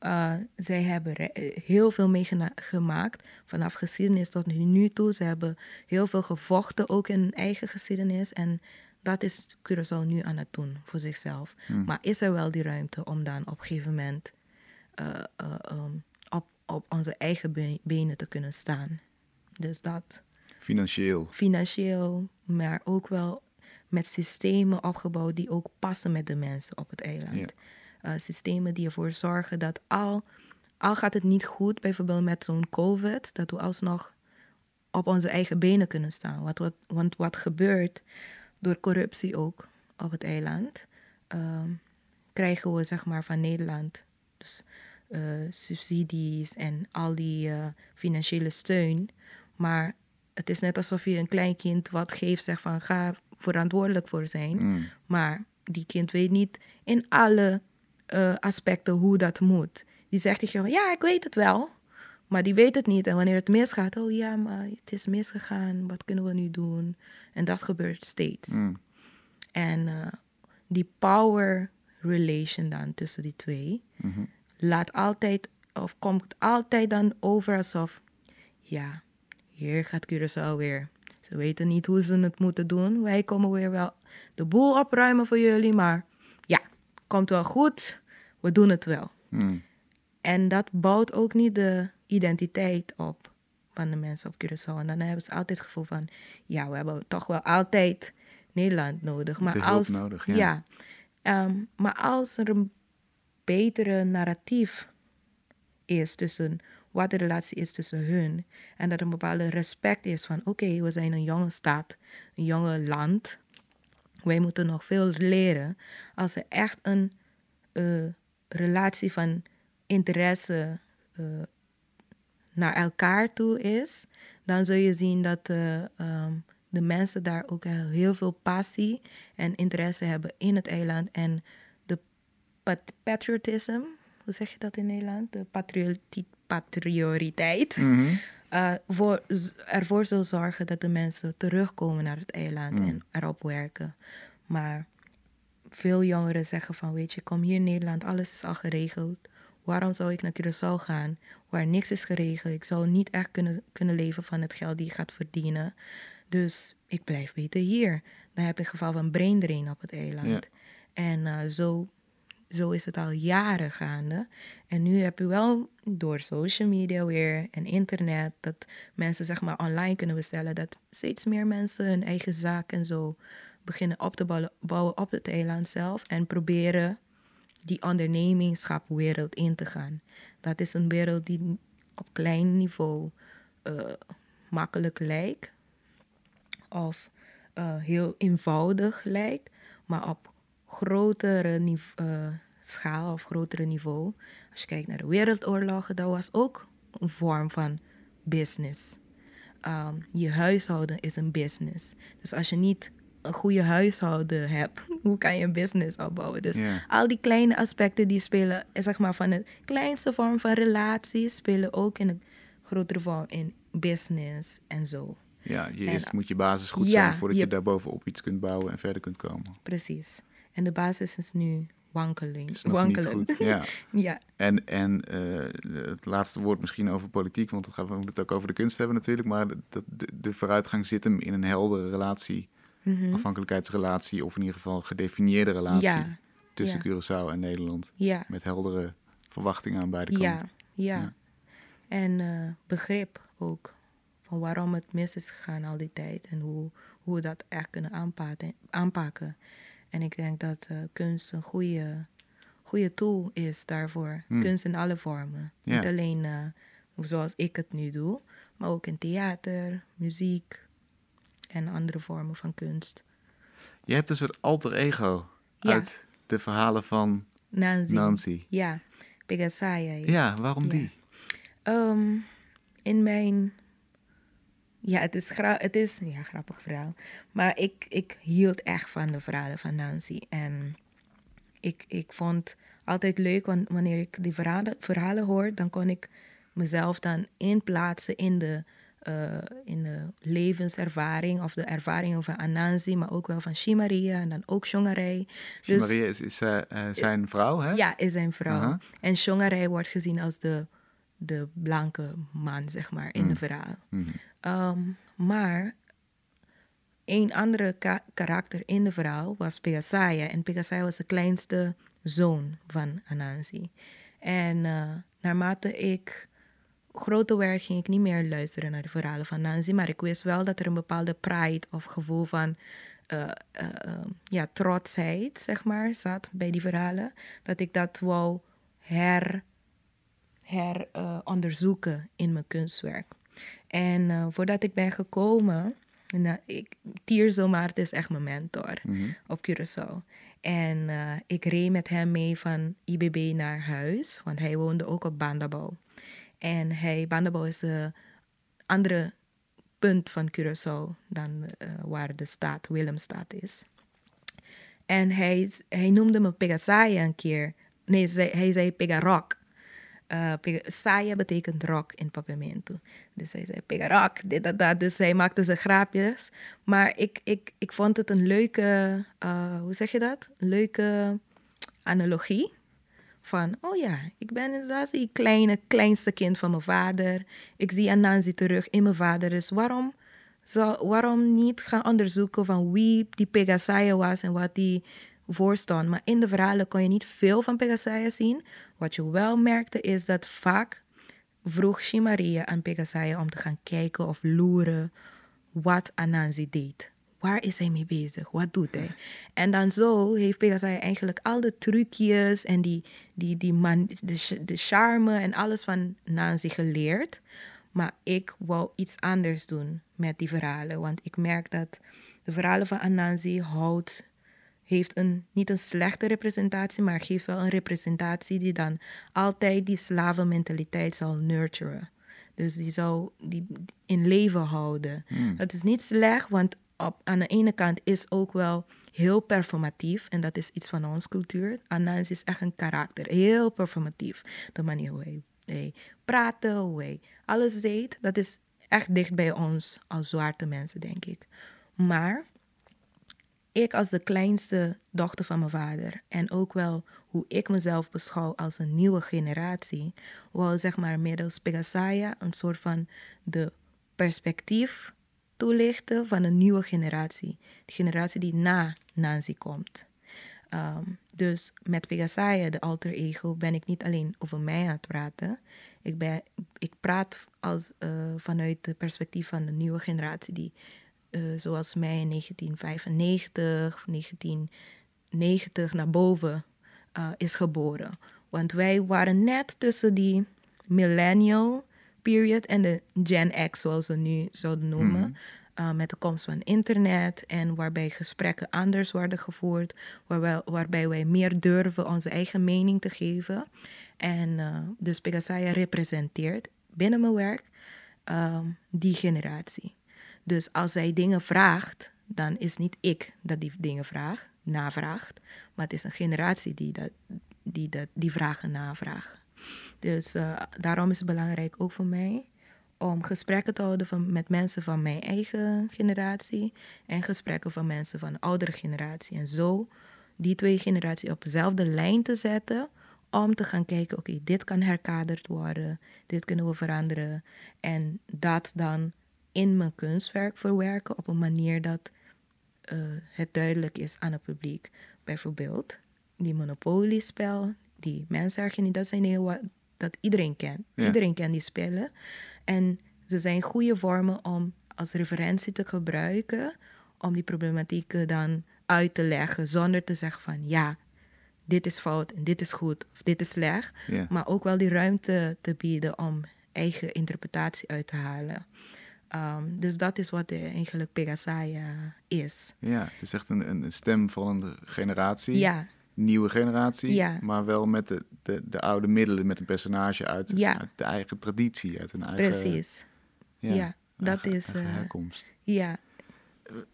Uh, zij hebben eh, heel veel meegemaakt vanaf geschiedenis tot nu toe. Ze hebben heel veel gevochten, ook in hun eigen geschiedenis. En dat is Curaçao nu aan het doen voor zichzelf. Maar is er wel die ruimte om dan op een gegeven moment eh, eh, ehm, op, op onze eigen be- benen te kunnen staan? Dus dat Financieel. financieel, maar ook wel met systemen opgebouwd die ook passen met de mensen op het eiland. Ja. Eh, systemen die ervoor zorgen dat al, al gaat het niet goed, bijvoorbeeld met zo'n COVID, dat we alsnog op onze eigen benen kunnen staan. Want wat, want wat gebeurt door corruptie ook op het eiland, ehm, krijgen we zeg maar van Nederland dus, eh, subsidies en al die eh, financiële steun. Maar het is net alsof je een klein kind wat geeft, zegt van ga verantwoordelijk voor zijn. Hmm. Maar die kind weet niet in alle eh, aspecten hoe dat moet. Die zegt tegen ja, ik weet het wel. Maar die weet het niet. En wanneer het misgaat, oh ja, maar het is misgegaan. Wat kunnen we nu doen? En dat gebeurt steeds. Hmm. En eh, die power relation dan tussen die twee Mhm. laat altijd, of komt altijd dan over alsof, ja, hier gaat Curaçao weer. Ze weten niet hoe ze het moeten doen. Wij komen weer wel de boel opruimen voor jullie, maar ja, komt wel goed. We doen het wel. Hmm. En dat bouwt ook niet de identiteit op van de mensen op Curaçao. En dan hebben ze altijd het gevoel van, ja, we hebben toch wel altijd Nederland nodig. Maar als, nodig, ja. Ehm, maar als er een betere narratief is tussen wat de relatie is tussen hun en dat er een bepaalde respect is van oké, we zijn een jonge staat, een jonge land. Wij moeten nog veel leren. Als er echt een eh, relatie van interesse eh, naar elkaar toe is, dan zul je zien dat eh, ehm, de mensen daar ook heel- veel passie en interesse hebben in het eiland. En de pat- patriotism, hoe zeg je dat in Nederland? De patrioti- patrioriteit. Mhm. eh, voor, ervoor zal zorgen dat de mensen terugkomen naar het eiland Mm. en erop werken. Maar veel jongeren zeggen van, weet je, kom hier in Nederland, alles is al geregeld. Waarom zou ik naar Curaçao gaan, waar niks is geregeld? Ik zou niet echt kunnen, kunnen leven van het geld die je gaat verdienen. Dus ik blijf beter hier. Dan heb het geval van brain drain op het eiland. En eh, zo zo is het al jaren gaande. En nu heb je wel door social media weer en internet dat mensen zeg maar online kunnen bestellen, dat steeds meer mensen hun eigen zaak en zo beginnen op te bouwen, op het eiland zelf en proberen die ondernemingschapwereld in te gaan. Dat is een wereld die op klein niveau uh, makkelijk lijkt of uh, heel eenvoudig lijkt, maar op grotere uh, schaal of grotere niveau. Als je kijkt naar de wereldoorlogen, dat was ook een vorm van business. Um, je huishouden is een business. Dus als je niet een goede huishouden hebt, hoe kan je een business opbouwen? Dus al die kleine aspecten die spelen, zeg maar van de kleinste vorm van relatie, spelen ook in een grotere vorm in business en zo. Ja, je eerst moet je basis goed zijn voordat je, je daar bovenop iets kunt bouwen en verder kunt komen. Precies. En de basis is nu wankeling. Is goed, ja. ja. En, en uh, het laatste woord misschien over politiek, want we moeten het ook over de kunst hebben natuurlijk. Maar de, de, de vooruitgang zit hem in een heldere relatie, mm afhankelijkheidsrelatie, of in ieder geval gedefinieerde relatie ja. tussen ja. Curaçao en Nederland. Ja. Met heldere verwachtingen aan beide kanten. Ja, ja. En uh, begrip ook van waarom het mis is gegaan al die tijd en hoe, hoe we dat echt kunnen aanpakken. aanpakken. En ik denk dat uh, kunst een goede, goede tool is daarvoor. Hmm. Kunst in alle vormen. Niet alleen uh, zoals ik het nu doe, maar ook in theater, muziek en andere vormen van kunst. Je hebt een soort alter ego uit de verhalen van Nancy. Nancy. Ja, Pegasaya. Ja, waarom die? Um, in mijn ja, het is, het is ja, een grappig verhaal. Maar ik, ik hield echt van de verhalen van Nancy. En ik, ik vond altijd leuk, want wanneer ik die verhalen, verhalen hoor, dan kon ik mezelf dan inplaatsen in de, uh, in de levenservaring of de ervaringen van Anansi, maar ook wel van Shimaria en dan ook Shongarei. Dus, Shimaria is, is uh, zijn vrouw, hè? Ja, is zijn vrouw. Uh -huh. En Shongarei wordt gezien als de, de blanke man, zeg maar, in mm. de verhaal. Mm. Um, maar een andere ka karakter in de verhaal was Pegasaya. En Pegasaya was de kleinste zoon van Anansi. En uh, naarmate ik groter werd, ging ik niet meer luisteren naar de verhalen van Nancy. Maar ik wist wel dat er een bepaalde pride of gevoel van uh, uh, ja, trotsheid, zeg maar, zat bij die verhalen. Dat ik dat wou her, her onderzoeken in mijn kunstwerk. En uh, voordat ik ben gekomen, nou, ik, Tierzo Maarten is echt mijn mentor mm-hmm. op Curaçao. En uh, ik reed met hem mee van IBB naar huis, want hij woonde ook op Bandabouw. En hij, Bandabouw is een andere punt van Curaçao dan uh, waar de stad Willemstad is. En hij, hij noemde me Pegasaya een keer. Nee, hij zei Pegarok. Uh, betekent rock in Papamento. Dus hij zei pegarok, dit, dat, dat. Dus hij maakte zijn grapjes. Maar ik, ik, ik vond het een leuke, uh, hoe zeg je dat? Een leuke analogie. Van, oh ja, ik ben inderdaad die kleine, kleinste kind van mijn vader. Ik zie Anansi terug in mijn vader. Dus waarom, waarom niet gaan onderzoeken van wie die Pegasaya was en wat die voorstond. Maar in de verhalen kon je niet veel van Pegasaya zien. Wat je wel merkte is dat vaak vroeg Shimaria aan Pegasaya om te gaan kijken of loeren wat Anansi deed. Waar is hij mee bezig? Wat doet hij? En dan zo heeft Pegasaya eigenlijk al de trucjes en die, die, die man, de, de charme en alles van Nancy geleerd. Maar ik wou iets anders doen met die verhalen. Want ik merk dat de verhalen van Anansi houdt heeft een, niet een slechte representatie, maar geeft wel een representatie die dan altijd die slavenmentaliteit zal nurturen. Dus die zou die in leven houden. Mm. Dat is niet slecht, want op, aan de ene kant is ook wel heel performatief. En dat is iets van onze cultuur. Anans is echt een karakter. Heel performatief. De manier hoe hij, hij praatte, hoe hij alles deed. Dat is echt dicht bij ons als zwarte mensen, denk ik. Maar ik als de kleinste dochter van mijn vader en ook wel hoe ik mezelf beschouw als een nieuwe generatie, wou zeg maar middels Pegasaya een soort van de perspectief toelichten van een nieuwe generatie. De generatie die na Nancy komt. Ehm, dus met Pegasaya, de alter ego, ben ik niet alleen over mij aan het praten. Ik, ben, ik praat als, uh, vanuit het perspectief van de nieuwe generatie die, uh, zoals mij in 1995, 1990 naar boven uh, is geboren. Want wij waren net tussen die millennial period en de Gen X, zoals ze nu zouden noemen. Mm. Uh, met de komst van internet en waarbij gesprekken anders worden gevoerd, waarbij, waarbij wij meer durven onze eigen mening te geven. En uh, dus Pegasaya representeert binnen mijn werk uh, die generatie. Dus als zij dingen vraagt, dan is niet ik dat die dingen vraagt, navraagt, maar het is een generatie die, dat, die, dat, die vragen navraagt. Dus uh, daarom is het belangrijk ook voor mij om gesprekken te houden van, met mensen van mijn eigen generatie en gesprekken van mensen van de oudere generatie. En zo die twee generaties op dezelfde lijn te zetten om te gaan kijken, oké, dit kan herkaderd worden, dit kunnen we veranderen. En dat dan in mijn kunstwerk verwerken op een manier dat uh, het duidelijk is aan het publiek. Bijvoorbeeld die monopoliespel, die mensenarchie, dat zijn dingen wat, dat iedereen kent. Ja. Iedereen kent die spellen. En ze zijn goede vormen om als referentie te gebruiken, om die problematieken dan uit te leggen, zonder te zeggen van ja, dit is fout en dit is goed of dit is slecht. Ja. Maar ook wel die ruimte te bieden om eigen interpretatie uit te halen. Um, dus dat is wat eigenlijk Pegasaya is. Ja, het is echt een, een stem van een generatie. Ja. Nieuwe generatie, Ja. maar wel met de, de, de oude middelen, met een personage uit, Ja. uit de eigen traditie, uit een eigen, Precies. ja, Ja, dat eigen- is. eigen eh, herkomst. ja,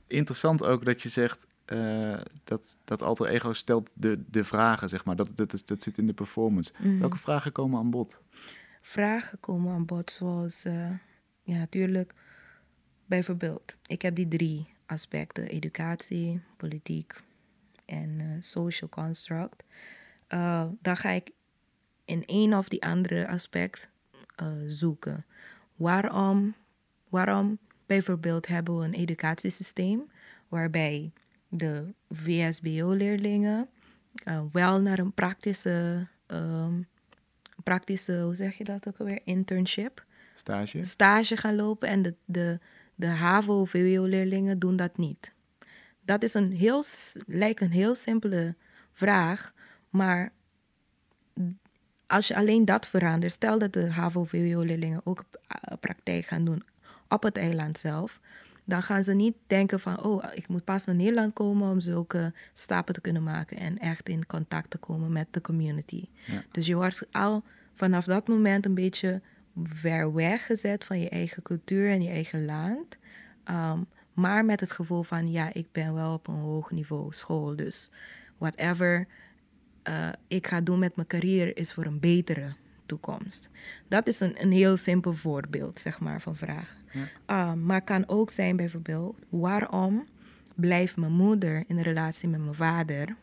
Interessant ook dat je zegt eh, dat, dat alter ego stelt de, de vragen, zeg maar. Dat, dat, is- dat zit in de performance. mhm. Welke vragen komen aan bod? vragen komen aan bod, zoals eh, ja, natuurlijk, bijvoorbeeld, ik heb die drie aspecten: educatie, politiek en eh, social construct. Eh, dan ga ik in een of die andere aspect eh, zoeken. Waarom, waarom bijvoorbeeld hebben we een educatiesysteem waarbij de VSBO-leerlingen wel naar een praktische, ehm, praktische, hoe zeg je dat ook alweer, internship, Stage? stage gaan lopen en de, de, de HAVO-VWO-leerlingen doen dat niet. Dat is een heel, lijkt een heel simpele vraag, maar als je alleen dat verandert, stel dat de HAVO-VWO-leerlingen ook praktijk gaan doen op het eiland zelf, dan gaan ze niet denken van, oh, ik moet pas naar Nederland komen om zulke stappen te kunnen maken en echt in contact te komen met de community. Ja. Dus je wordt al vanaf dat moment een beetje ver weggezet van je eigen cultuur en je eigen land. Ehm, maar met het gevoel van, ja, ik ben wel op een hoog niveau school, dus whatever eh, ik ga doen met mijn carrière is voor een betere toekomst. Dat is een, een heel simpel voorbeeld, zeg maar, van vraag. Ja. Ah, maar kan ook zijn bijvoorbeeld, waarom blijft mijn moeder in relatie met mijn vader,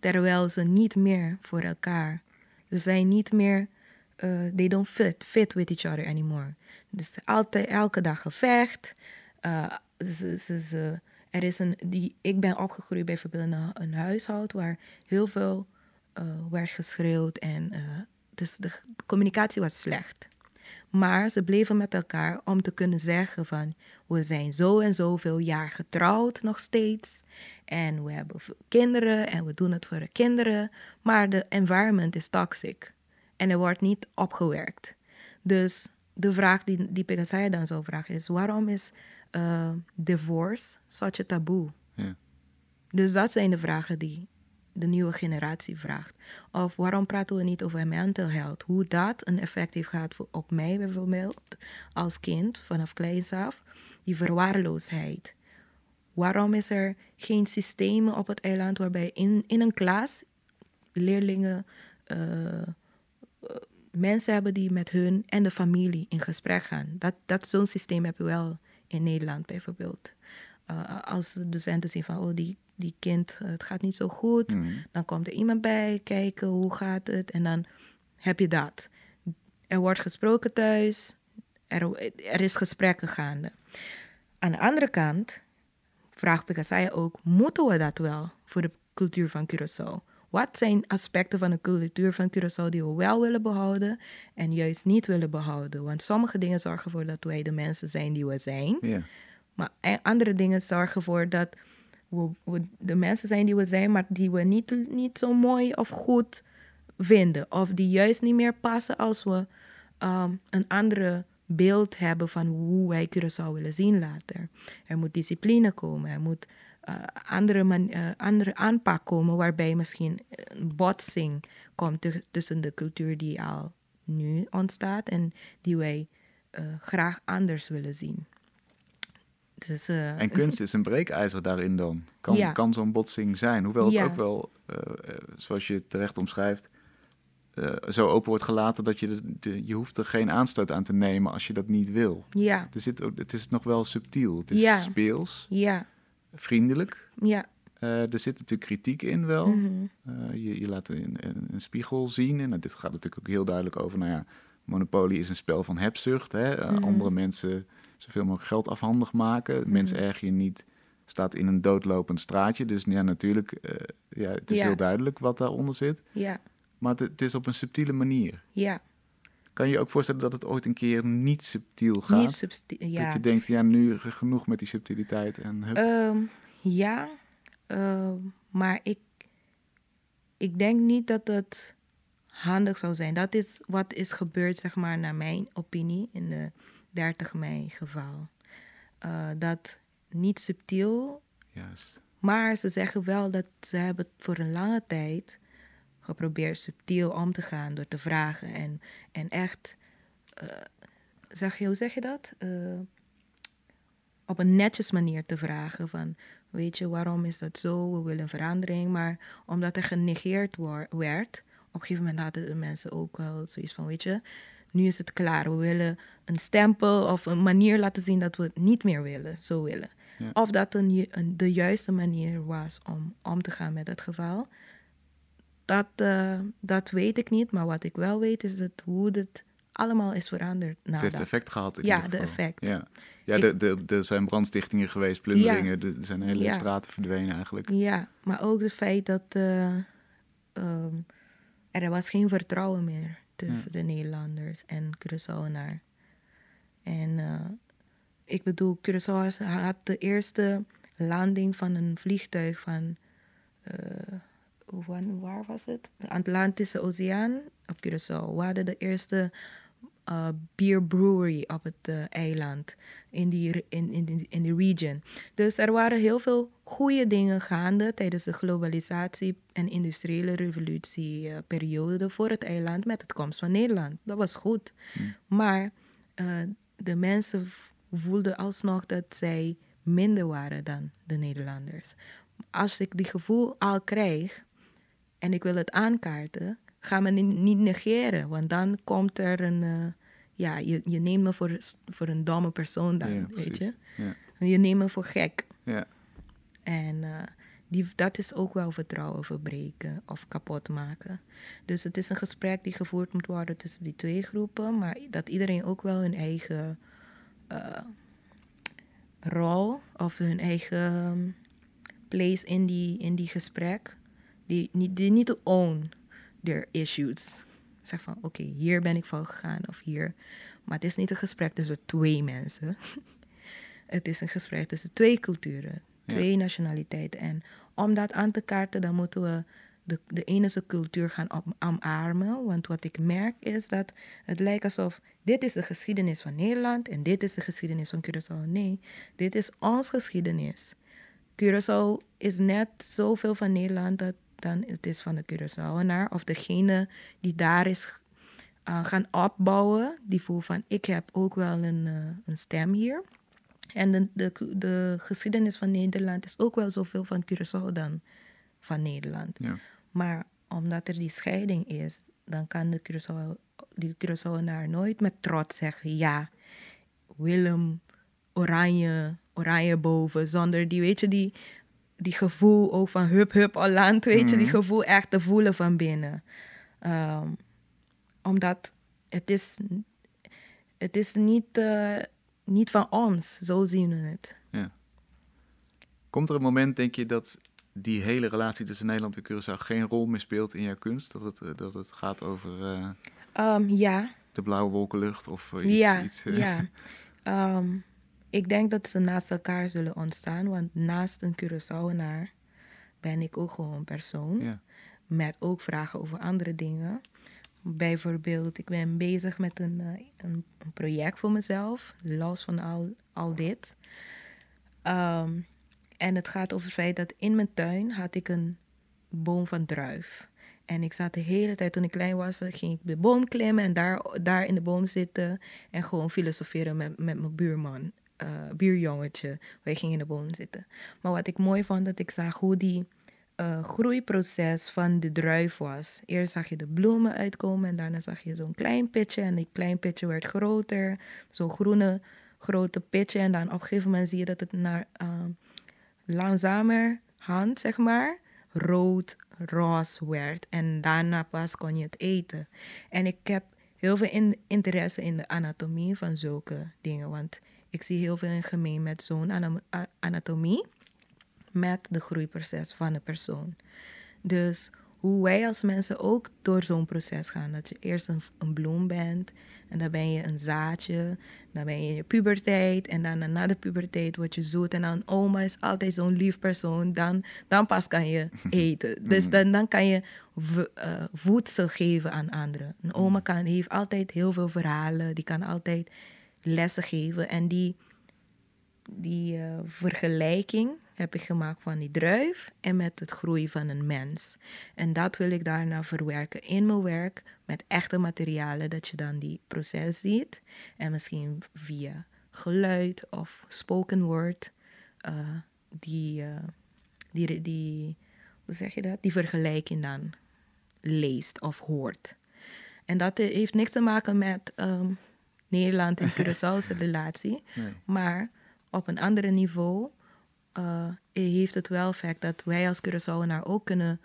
terwijl ze niet meer voor elkaar, ze zijn niet meer, eh, they don't fit, fit with each other anymore. Dus altijd, elke dag gevecht. eh, er is een, die, ik ben opgegroeid bijvoorbeeld in een, huishoud waar heel veel eh, werd geschreeuwd en dus de communicatie was slecht. Maar ze bleven met elkaar om te kunnen zeggen van we zijn zo en zoveel jaar getrouwd nog steeds. En we hebben kinderen en we doen het voor de kinderen. Maar de environment is toxic. En er wordt niet opgewerkt. Dus de vraag die, die Pegasaya dan zou vragen is waarom is eh, divorce such a taboe? Ja. Dus dat zijn de vragen die de nieuwe generatie vraagt. Of waarom praten we niet over mental health? Hoe dat een effect heeft gehad voor- op mij bijvoorbeeld als kind vanaf kleins af. Die verwaarloosheid. Waarom is er geen systemen op het eiland waarbij in, in een klas leerlingen eh, mensen hebben die met hun en de familie in gesprek gaan? Dat, dat zo'n systeem heb je wel in Nederland bijvoorbeeld. Uh, als de docenten zien van, oh, die, die kind, uh, het gaat niet zo goed. Mhm. Dan komt er iemand bij kijken, hoe gaat het? En dan heb je dat. Er wordt gesproken thuis. Er, er is gesprekken gaande. Aan de andere kant vraagt Pegasaya ook, moeten we dat wel voor de cultuur van Curaçao? Wat zijn aspecten van de cultuur van Curaçao die we wel willen behouden en juist niet willen behouden? Want sommige dingen zorgen ervoor dat wij de mensen zijn die we zijn. Maar e- andere dingen zorgen ervoor dat we, we de mensen zijn die we zijn, maar die we niet, niet zo mooi of goed vinden. Of die juist niet meer passen als we um, een andere beeld hebben van hoe wij Curaçao willen zien later. Er moet discipline komen, er moet uh, andere, man, uh, andere aanpak komen waarbij misschien een botsing komt tussen de cultuur die al nu ontstaat en die wij uh, graag anders willen zien. Dus, en kunst is een breekijzer daarin dan. Kan, Ja. kan zo'n botsing zijn. Hoewel het ook wel, eh, eh, zoals je terecht omschrijft, eh, zo open wordt gelaten dat je, de, de- je hoeft er geen aanstoot aan te nemen als je dat niet wil. ja, Er zit ook, het is nog wel subtiel. Het is Ja. speels, ja, vriendelijk. ja. Eh, er zit natuurlijk kritiek in wel. Mhm. Eh, je, je laat een, een, een spiegel zien. En dit gaat natuurlijk ook heel duidelijk over, nou ja, Monopoly is een spel van hebzucht. Hè? Eh, Mhm. Andere mensen zoveel mogelijk geld afhandig maken. Mensen erg je niet, staat in een doodlopend straatje. Dus ja, natuurlijk, ja, het is Ja. heel duidelijk wat daaronder zit. ja, Maar het, het is op een subtiele manier. ja. Kan je je ook voorstellen dat het ooit een keer niet subtiel gaat? Niet Dat ja. je denkt, ja, nu genoeg met die subtiliteit. En hup. Ehm, ja, ehm, maar ik, ik denk niet dat het handig zou zijn. Dat is wat is gebeurd, zeg maar, naar mijn opinie, in de 30 mei geval. Eh, dat niet subtiel, Juist. maar ze zeggen wel dat ze hebben voor een lange tijd geprobeerd subtiel om te gaan door te vragen en, en echt, eh, zeg je, hoe zeg je dat? Eh, op een netjes manier te vragen van, weet je, waarom is dat zo? We willen verandering, maar omdat er genegeerd werd, op een gegeven moment hadden de mensen ook wel zoiets van, weet je, nu is het klaar. We willen een stempel of een manier laten zien dat we het niet meer willen, zo willen. Ja. Of dat een, de juiste manier was om om te gaan met het geval. Dat, eh, dat weet ik niet, maar wat ik wel weet is dat hoe het allemaal is veranderd na Het heeft dat. effect gehad. Ja, de effect. Ja, ja er- er- er zijn brandstichtingen geweest, plunderingen. Er zijn hele Ja. straten verdwenen eigenlijk. Ja, maar ook het feit dat eh, ehm, er was geen vertrouwen meer tussen de Nederlanders en Curaçaoenaar. En eh, ik bedoel, Curaçao had de eerste landing van een vliegtuig van, eh, waar was het? De Atlantische Oceaan op Curaçao. We hadden de eerste uh, beer brewery op het eh, eiland, in die, in, in, in die region. Dus er waren heel veel goede dingen gaande tijdens de globalisatie en industriële revolutieperiode voor het eiland met de komst van Nederland. Dat was goed. Maar eh, de mensen voelden alsnog dat zij minder waren dan de Nederlanders. Als ik die gevoel al krijg, en ik wil het aankaarten, ga me ni- niet negeren. Want dan komt er een. eh, ja, je, je neemt me voor, voor een domme persoon dan, Ja, weet je. Ja. Je neemt me voor gek. Ja. En eh, die, dat is ook wel vertrouwen verbreken of kapot maken. Dus het is een gesprek die gevoerd moet worden tussen die twee groepen, maar dat iedereen ook wel hun eigen eh, rol of hun eigen um, place in die, in die gesprek, die, niet die niet to own their issues. Zeg van, oké, hier ben ik fout gegaan of hier. Maar het is niet een gesprek tussen twee mensen. Het is een gesprek tussen twee culturen, Ja. twee nationaliteiten. En om dat aan te kaarten, dan moeten we de, de enige cultuur gaan op, omarmen. Want wat ik merk is dat het lijkt alsof dit is de geschiedenis van Nederland en dit is de geschiedenis van Curaçao. Nee, dit is ons geschiedenis. Curaçao is net zoveel van Nederland dat dan het is van de Curaçaoenaar. Of degene die daar is uh, gaan opbouwen, die voelt van ik heb ook wel een, uh, een stem hier. En de, de, de geschiedenis van Nederland is ook wel zoveel van Curaçao dan van Nederland. Ja. Maar omdat er die scheiding is, dan kan de Curaçao, die Curaçaoenaar nooit met trots zeggen... ja, Willem, oranje, oranje boven. Zonder die, weet je, die, die gevoel ook van hup, hup, Holland. Weet je, die gevoel echt te voelen van binnen. Um, omdat het is, het is niet, uh, niet van ons, zo zien we het. Ja. Komt er een moment, denk je, dat die hele relatie tussen Nederland en Curaçao geen rol meer speelt in jouw kunst? Dat het, eh, dat het gaat over uh, um, ja. de blauwe wolkenlucht of uh, iets? Ja, iets, ja. Um, ik denk dat ze naast elkaar zullen ontstaan, want naast een Curaçaoenaar ben ik ook gewoon een persoon. Ja. Met ook vragen over andere dingen. Bijvoorbeeld, ik ben bezig met een, een, een project voor mezelf, los van al, al dit. Um, en het gaat over het feit dat in mijn tuin had ik een boom van druif. En ik zat de hele tijd, toen ik klein was, ging ik de boom klimmen en daar, daar in de boom zitten en gewoon filosoferen met, met mijn buurman, uh, buurjongetje. Wij gingen in de boom zitten. Maar wat ik mooi vond, dat ik zag hoe die uh, groeiproces van de druif was. Eerst zag je de bloemen uitkomen en daarna zag je zo'n klein pitje en die klein pitje werd groter. Zo'n groene grote pitje en dan op een gegeven moment zie je dat het naar... Uh, langzamer hand, zeg maar, rood, roze werd. En daarna pas kon je het eten. En ik heb heel veel in, interesse in de anatomie van zulke dingen. Want ik zie heel veel in gemeen met zo'n anatomie. Met de groeiproces van een persoon. Dus hoe wij als mensen ook door zo'n proces gaan. Dat je eerst een, een bloem bent en dan ben je een zaadje. Dan ben je in je puberteit. En dan na de puberteit word je zoet. En dan oma is altijd zo'n lief persoon. Dan, dan pas kan je eten. Dus dan, dan kan je uh, voedsel geven aan anderen. Een oma kan, heeft altijd heel veel verhalen. Die kan altijd lessen geven. En die, die uh, vergelijking heb ik gemaakt van die druif en met het groeien van een mens. En dat wil ik daarna verwerken in mijn werk met echte materialen, dat je dan die proces ziet. En misschien via geluid of spoken word, uh, die, uh, die, die, hoe zeg je dat? Die vergelijking dan leest of hoort. En dat heeft niks te maken met um, Nederland en Curaçao's relatie, nee. maar op een ander niveau uh, heeft het wel effect dat wij als Curaçaoenaar ook kunnen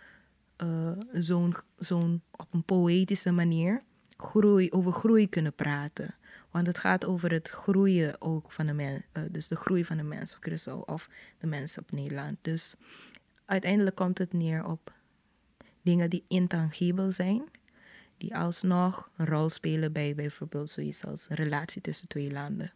uh, zo'n, zo'n op een poëtische manier groei, over groei kunnen praten. Want het gaat over het groeien ook van de mens, uh, dus de groei van de mens op Curaçao of de mensen op Nederland. Dus uiteindelijk komt het neer op dingen die intangibel zijn, die alsnog een rol spelen bij bijvoorbeeld zoiets als een relatie tussen twee landen.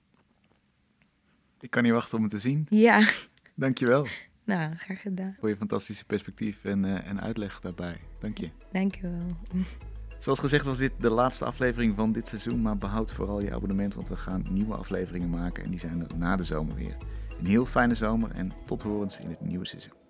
Ik kan niet wachten om het te zien. Ja. Dankjewel. Nou, graag gedaan. Voor je fantastische perspectief en, uh, en uitleg daarbij. Dank je. Dank je wel. Zoals gezegd was dit de laatste aflevering van dit seizoen, maar behoud vooral je abonnement, want we gaan nieuwe afleveringen maken en die zijn er na de zomer weer. Een heel fijne zomer en tot horens in het nieuwe seizoen.